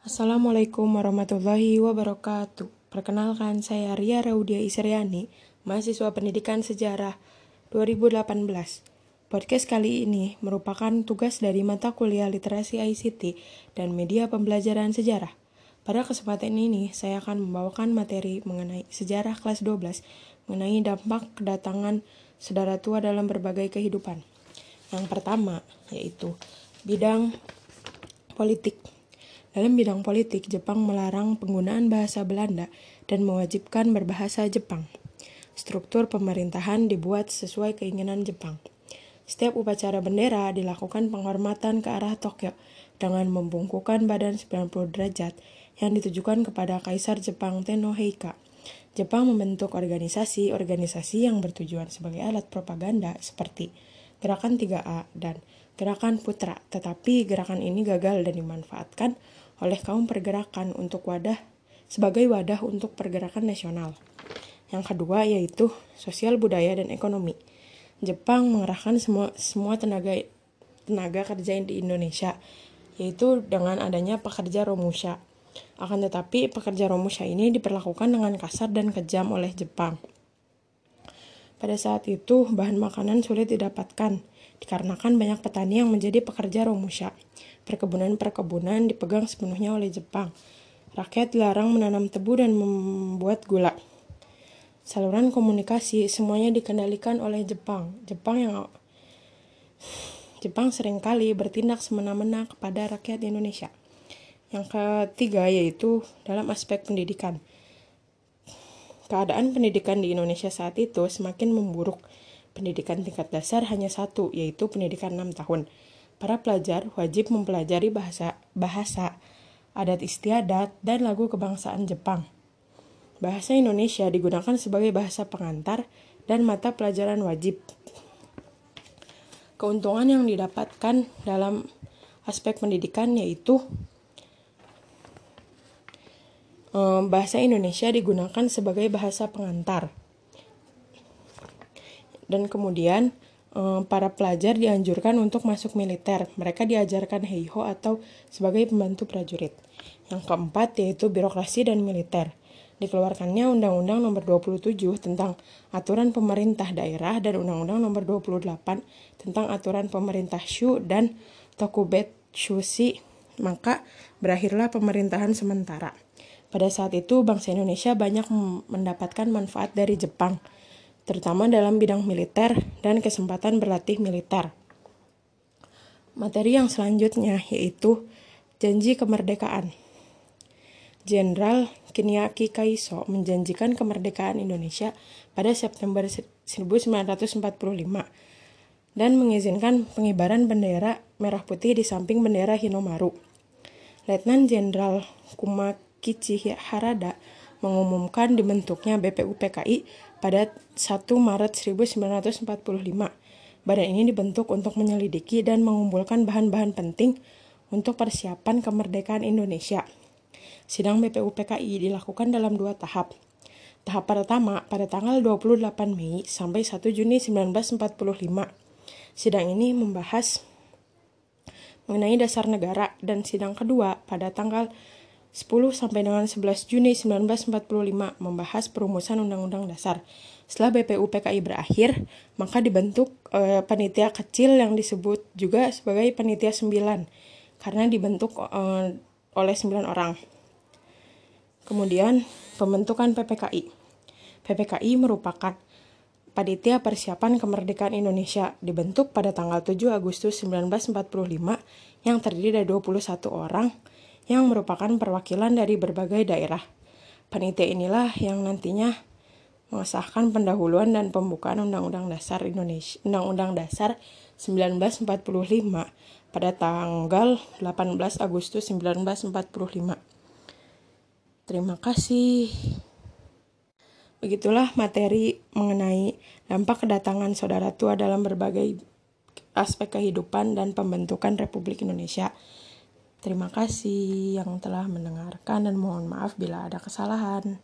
Assalamualaikum warahmatullahi wabarakatuh. Perkenalkan, saya Ria Raudia Isriani, mahasiswa pendidikan sejarah 2018. Podcast kali ini merupakan tugas dari mata kuliah literasi ICT dan media pembelajaran sejarah. Pada kesempatan ini, saya akan membawakan materi mengenai sejarah kelas 12 mengenai dampak kedatangan saudara tua dalam berbagai kehidupan. Yang pertama, yaitu bidang politik. Dalam bidang politik, Jepang melarang penggunaan bahasa Belanda dan mewajibkan berbahasa Jepang. Struktur pemerintahan dibuat sesuai keinginan Jepang. Setiap upacara bendera dilakukan penghormatan ke arah Tokyo dengan membungkukkan badan 90 derajat yang ditujukan kepada Kaisar Jepang Tenno Heika. Jepang membentuk organisasi-organisasi yang bertujuan sebagai alat propaganda seperti Gerakan 3A dan Gerakan Putra, tetapi gerakan ini gagal dan dimanfaatkan oleh kaum pergerakan untuk wadah sebagai wadah untuk pergerakan nasional. Yang kedua yaitu sosial budaya dan ekonomi. Jepang mengerahkan semua semua tenaga tenaga kerja di Indonesia yaitu dengan adanya pekerja romusha. Akan tetapi pekerja romusha ini diperlakukan dengan kasar dan kejam oleh Jepang. Pada saat itu bahan makanan sulit didapatkan dikarenakan banyak petani yang menjadi pekerja romusha. Perkebunan-perkebunan dipegang sepenuhnya oleh Jepang. Rakyat dilarang menanam tebu dan membuat gula. Saluran komunikasi semuanya dikendalikan oleh Jepang. Jepang yang Jepang sering kali bertindak semena-mena kepada rakyat Indonesia. Yang ketiga yaitu dalam aspek pendidikan. Keadaan pendidikan di Indonesia saat itu semakin memburuk. Pendidikan tingkat dasar hanya satu, yaitu pendidikan 6 tahun para pelajar wajib mempelajari bahasa bahasa adat istiadat dan lagu kebangsaan Jepang. Bahasa Indonesia digunakan sebagai bahasa pengantar dan mata pelajaran wajib. Keuntungan yang didapatkan dalam aspek pendidikan yaitu bahasa Indonesia digunakan sebagai bahasa pengantar. Dan kemudian para pelajar dianjurkan untuk masuk militer. Mereka diajarkan heiho atau sebagai pembantu prajurit. Yang keempat yaitu birokrasi dan militer. Dikeluarkannya Undang-Undang Nomor 27 tentang Aturan Pemerintah Daerah dan Undang-Undang Nomor 28 tentang Aturan Pemerintah Shu dan Tokubetsushi. Maka berakhirlah pemerintahan sementara. Pada saat itu bangsa Indonesia banyak mendapatkan manfaat dari Jepang terutama dalam bidang militer dan kesempatan berlatih militer. Materi yang selanjutnya yaitu janji kemerdekaan. Jenderal Kiniaki Kaiso menjanjikan kemerdekaan Indonesia pada September 1945 dan mengizinkan pengibaran bendera merah putih di samping bendera Hinomaru. Letnan Jenderal Kumakichi Harada mengumumkan dibentuknya BPUPKI pada 1 Maret 1945. Badan ini dibentuk untuk menyelidiki dan mengumpulkan bahan-bahan penting untuk persiapan kemerdekaan Indonesia. Sidang BPUPKI dilakukan dalam dua tahap. Tahap pertama pada tanggal 28 Mei sampai 1 Juni 1945. Sidang ini membahas mengenai dasar negara dan sidang kedua pada tanggal 10 sampai dengan 11 Juni 1945 membahas perumusan Undang-Undang Dasar. Setelah BPUPKI berakhir, maka dibentuk e, panitia kecil yang disebut juga sebagai panitia 9 karena dibentuk e, oleh 9 orang. Kemudian pembentukan PPKI. PPKI merupakan Panitia Persiapan Kemerdekaan Indonesia dibentuk pada tanggal 7 Agustus 1945 yang terdiri dari 21 orang yang merupakan perwakilan dari berbagai daerah. Panitia inilah yang nantinya mengesahkan pendahuluan dan pembukaan Undang-Undang Dasar Indonesia Undang-Undang Dasar 1945 pada tanggal 18 Agustus 1945. Terima kasih. Begitulah materi mengenai dampak kedatangan saudara tua dalam berbagai aspek kehidupan dan pembentukan Republik Indonesia. Terima kasih yang telah mendengarkan dan mohon maaf bila ada kesalahan.